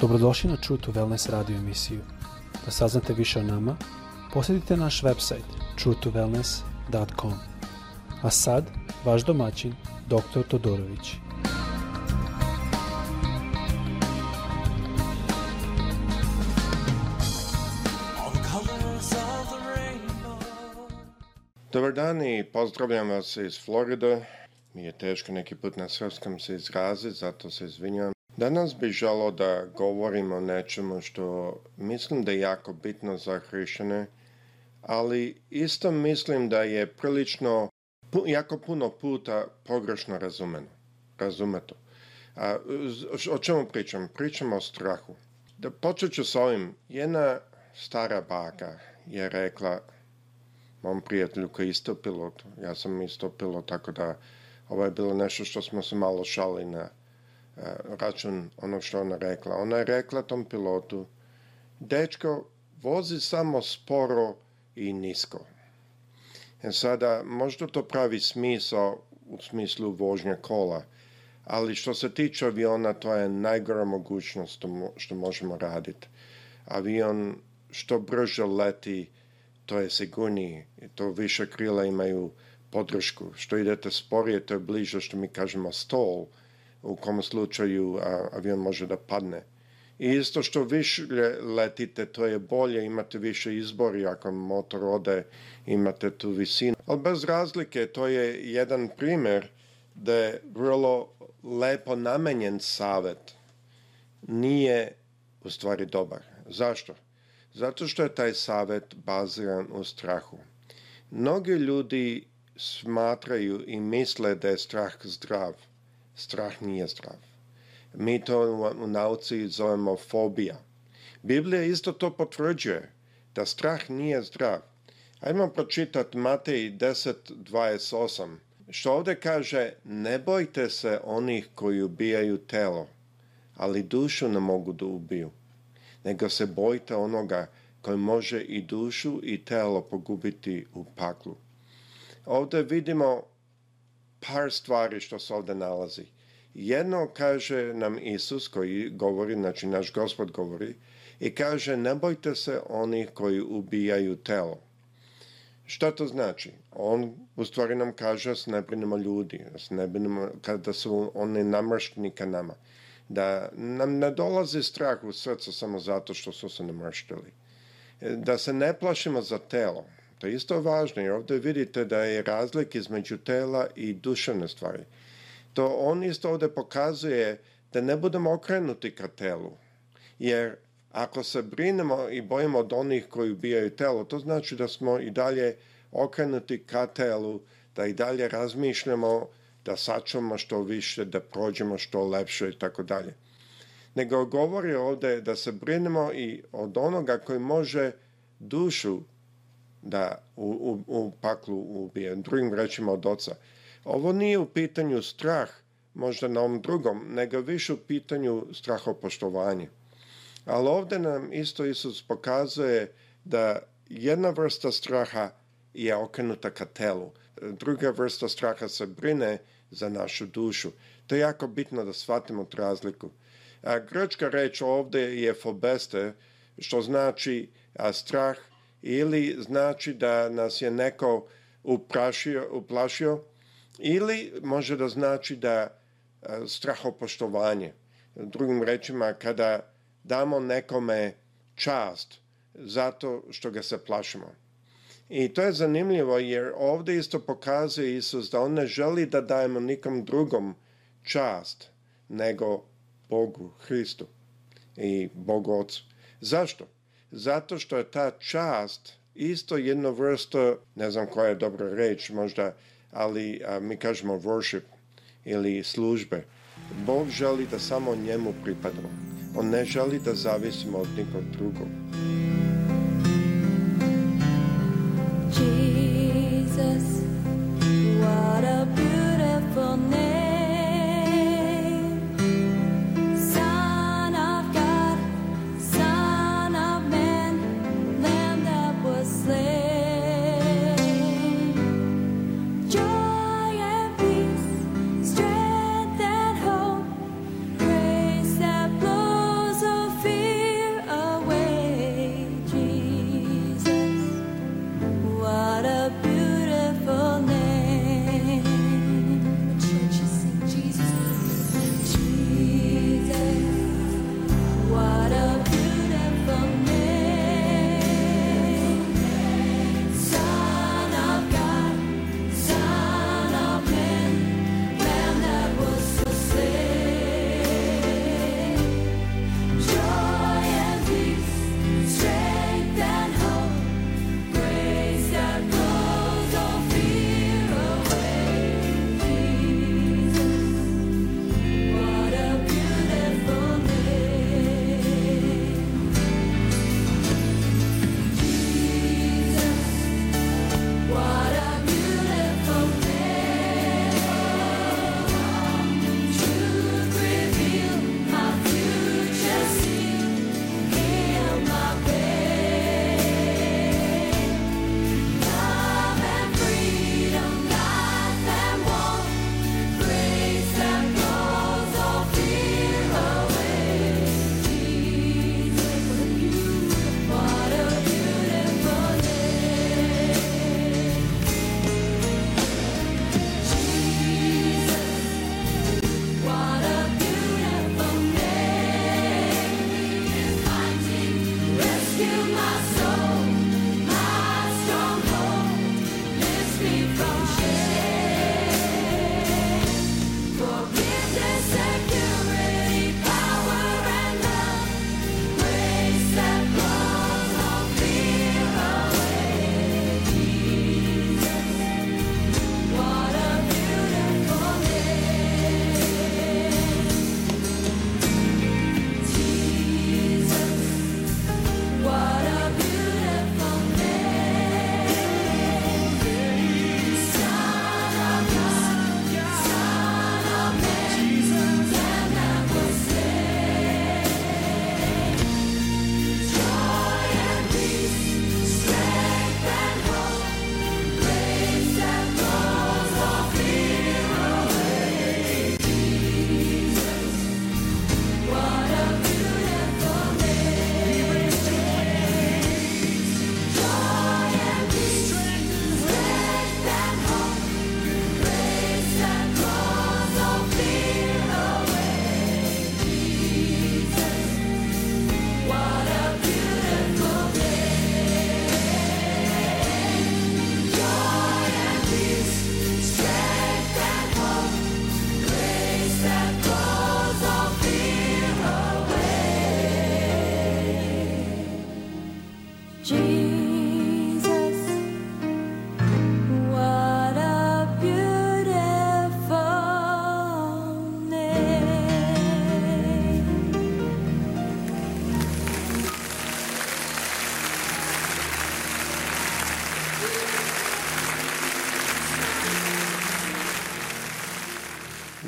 Dobrodošli na True Wellness radio emisiju. Da saznate više o nama, posjetite naš website truetowellness.com. A sad, vaš domaćin, dr. Todorović. Dobar dan i pozdravljam vas iz Floride. Mi je teško neki put na srpskom se izraziti, zato se izvinjam. Danas bih želao da govorimo o nečemu što mislim da je jako bitno za hrišćane, ali isto mislim da je prilično, jako puno puta pogrešno razumeno. Razumeto. A, o čemu pričam? Pričam o strahu. Da počet ću s ovim. Jedna stara baka je rekla mom prijatelju koji je isto pilot, ja sam isto pilot, tako da ovo je bilo nešto što smo se malo šali na račun ono što ona rekla. Ona je rekla tom pilotu, dečko, vozi samo sporo i nisko. E sada, možda to pravi smisao u smislu vožnje kola, ali što se tiče aviona, to je najgora mogućnost što možemo raditi. Avion što brže leti, to je sigurniji, to više krila imaju podršku. Što idete sporije, to je bliže, što mi kažemo, stol, u kom slučaju avion može da padne. I isto što više letite, to je bolje, imate više izbori, ako motor ode, imate tu visinu. Ali bez razlike, to je jedan primer da je vrlo lepo namenjen savet nije u stvari dobar. Zašto? Zato što je taj savet baziran u strahu. Mnogi ljudi smatraju i misle da je strah zdrav – strah nije zdrav. Mi to u, nauci zovemo fobija. Biblija isto to potvrđuje, da strah nije zdrav. Ajmo pročitati Matej 10.28, što ovde kaže, ne bojte se onih koji ubijaju telo, ali dušu ne mogu da ubiju, nego se bojte onoga koji može i dušu i telo pogubiti u paklu. Ovde vidimo par stvari što se ovde nalazi. Jedno kaže nam Isus koji govori, znači naš gospod govori, i kaže ne bojte se onih koji ubijaju telo. Šta to znači? On u stvari nam kaže s ne brinemo ljudi, s ne brinemo kada su oni namršteni ka nama. Da nam ne dolazi strah u srce samo zato što su se namrštili. Da se ne plašimo za telo, To je isto važno jer ovde vidite da je razlik između tela i duševne stvari. To on isto ovde pokazuje da ne budemo okrenuti ka telu. Jer ako se brinemo i bojimo od onih koji ubijaju telo, to znači da smo i dalje okrenuti ka telu, da i dalje razmišljamo, da sačuvamo što više, da prođemo što lepše i tako dalje. Nego govori ovde da se brinemo i od onoga koji može dušu da u, u, u paklu ubijen. Drugim rečima od oca. Ovo nije u pitanju strah, možda na ovom drugom, nego više u pitanju strahopoštovanje. Ali ovde nam isto Isus pokazuje da jedna vrsta straha je okrenuta ka telu, druga vrsta straha se brine za našu dušu. To je jako bitno da shvatimo tu razliku. A grčka reč ovde je fobeste, što znači a, strah ili znači da nas je neko uprašio, uplašio ili može da znači da e, strahopoštovanje. Drugim rečima, kada damo nekome čast zato što ga se plašimo. I to je zanimljivo jer ovde isto pokazuje Isus da on ne želi da dajemo nikom drugom čast nego Bogu, Hristu i Bogu Otcu. Zašto? zato što je ta čast isto jedno vrsto, ne znam koja je dobra reč možda, ali a, mi kažemo worship ili službe. Bog želi da samo njemu pripadamo. On ne želi da zavisimo od nikog drugog. Jesus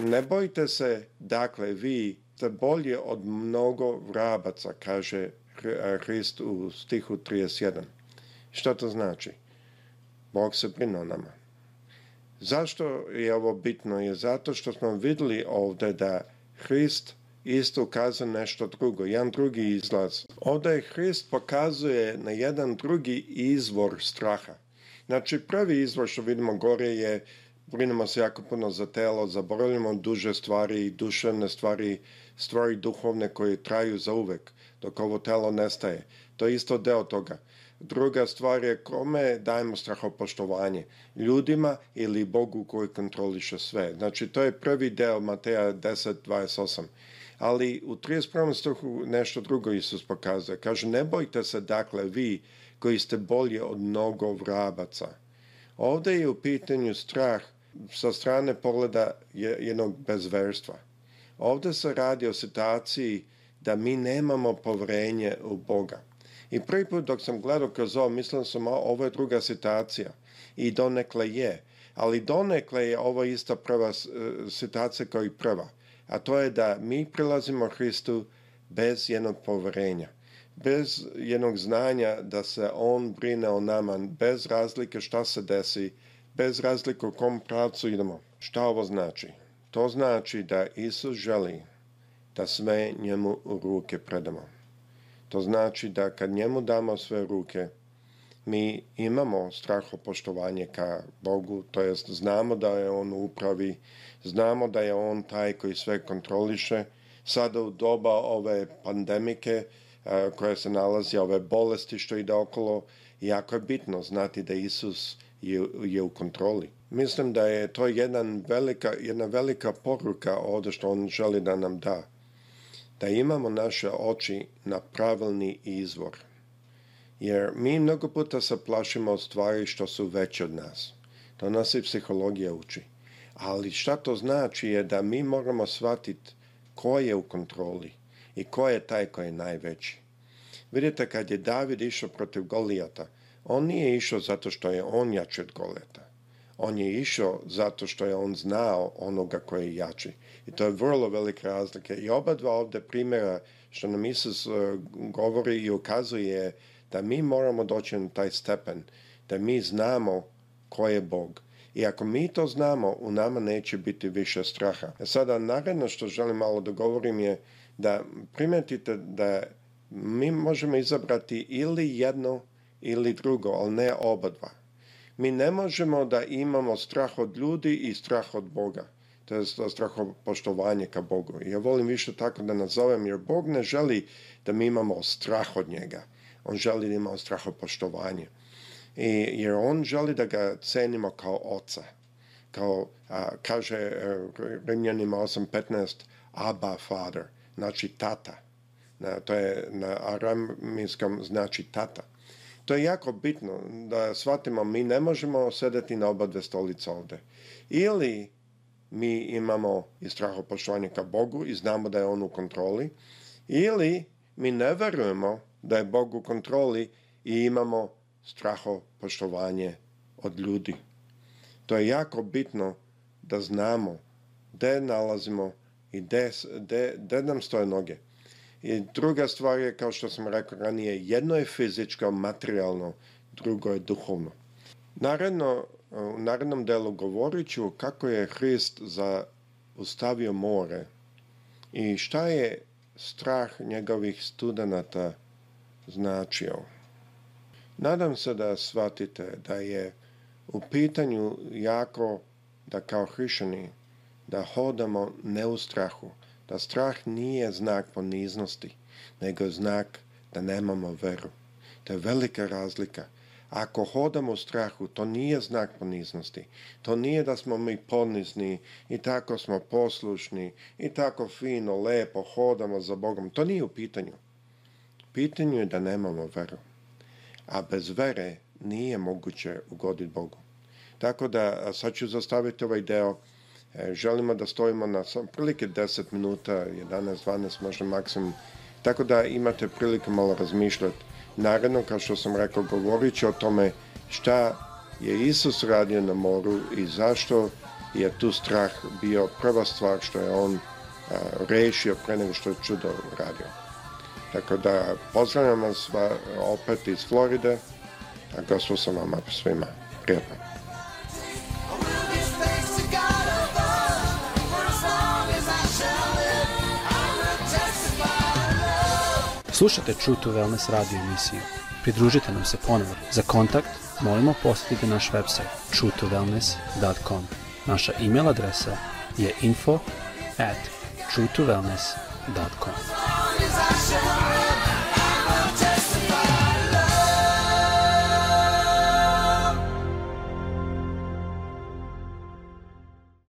Ne bojte se, dakle, vi ste bolje od mnogo vrabaca, kaže Hrist u stihu 31. Što to znači? Bog se brinu nama. Zašto je ovo bitno? Je zato što smo videli ovde da Hrist isto ukazuje nešto drugo, jedan drugi izlaz. Ovdje Hrist pokazuje na jedan drugi izvor straha. Znači, prvi izvor što vidimo gore je brinemo se jako puno za telo, zaboravljamo duže stvari, duševne stvari, stvari duhovne koje traju za uvek, dok ovo telo nestaje. To je isto deo toga. Druga stvar je kome dajemo strahopoštovanje, ljudima ili Bogu koji kontroliše sve. Znači, to je prvi deo Mateja 10.28. Ali u 31. stuhu nešto drugo Isus pokazuje. Kaže, ne bojte se dakle vi koji ste bolje od mnogo vrabaca. Ovde je u pitanju strah sa strane pogleda jednog bezverstva. Ovde se radi o situaciji da mi nemamo poverenje u Boga. I prvi put dok sam gledao kroz ovo, mislio sam ovo je druga situacija. I donekle je. Ali donekle je ovo ista prva e, situacija kao i prva. A to je da mi prilazimo Hristu bez jednog poverenja. bez jednog znanja da se on brine o nama, bez razlike šta se desi, bez razlike u kom pravcu idemo. Šta ovo znači? To znači da Isus želi da sve njemu ruke predamo. To znači da kad njemu damo sve ruke, mi imamo strahopoštovanje ka Bogu, to jest znamo da je On upravi, znamo da je On taj koji sve kontroliše. Sada u doba ove pandemike koja se nalazi, ove bolesti što ide okolo, jako je bitno znati da Isus je, je u kontroli. Mislim da je to jedan velika, jedna velika poruka ovde što on želi da nam da. Da imamo naše oči na pravilni izvor. Jer mi mnogo puta se plašimo od stvari što su veće od nas. To nas i psihologija uči. Ali šta to znači je da mi moramo shvatiti ko je u kontroli i ko je taj koji je najveći. Vidite, kad je David išao protiv Golijata – On nije išao zato što je on jači od Goleta. On je išao zato što je on znao onoga koji je jači. I to je vrlo velika razlika. I oba dva ovde primera što nam Isus e, govori i ukazuje da mi moramo doći na taj stepen, da mi znamo ko je Bog. I ako mi to znamo, u nama neće biti više straha. E sada, naredno što želim malo da govorim je da primetite da mi možemo izabrati ili jedno ili drugo, ali ne oba dva. Mi ne možemo da imamo strah od ljudi i strah od Boga. To je strahopoštovanje ka Bogu. Ja volim više tako da nazovem, jer Bog ne želi da mi imamo strah od njega. On želi da imamo strah strahopoštovanje. I, jer on želi da ga cenimo kao oca. Kao, a, kaže eh, Rimljanima 8.15, Abba, Father, znači tata. Na, to je na aramijskom znači tata. To je jako bitno da shvatimo, mi ne možemo sedeti na oba dve stolica ovde. Ili mi imamo i strahopoštovanje ka Bogu i znamo da je On u kontroli, ili mi ne verujemo da je Bog u kontroli i imamo strahopoštovanje od ljudi. To je jako bitno da znamo gde nalazimo i gde, gde, gde nam stoje noge. I druga stvar je, kao što sam rekao ranije, jedno je fizičko, materijalno, drugo je duhovno. Naredno, u narednom delu govorit ću kako je Hrist zaustavio more i šta je strah njegovih studenata značio. Nadam se da shvatite da je u pitanju jako da kao hrišćani da hodamo ne u strahu, da strah nije znak poniznosti, nego znak da nemamo veru. To je velika razlika. Ako hodamo u strahu, to nije znak poniznosti. To nije da smo mi ponizni i tako smo poslušni i tako fino, lepo hodamo za Bogom. To nije u pitanju. U pitanju je da nemamo veru. A bez vere nije moguće ugoditi Bogu. Tako da sad ću zastaviti ovaj deo E, želimo da stojimo na prilike 10 minuta, 11, 12, možda maksimum. Tako da imate prilike malo razmišljati. Naredno, kao što sam rekao, govorit ću o tome šta je Isus radio na moru i zašto je tu strah bio prva stvar što je on a, e, rešio pre nego što je čudo radio. Tako da pozdravljam vas opet iz Floride, a gostu sam vama svima. Prijatno. Slušate True to Wellness radio emisiju. Pridružite nam se ponovo. Za kontakt molimo posjetite naš website truetowellness.com. Naša email adresa je info at truetowellness.com.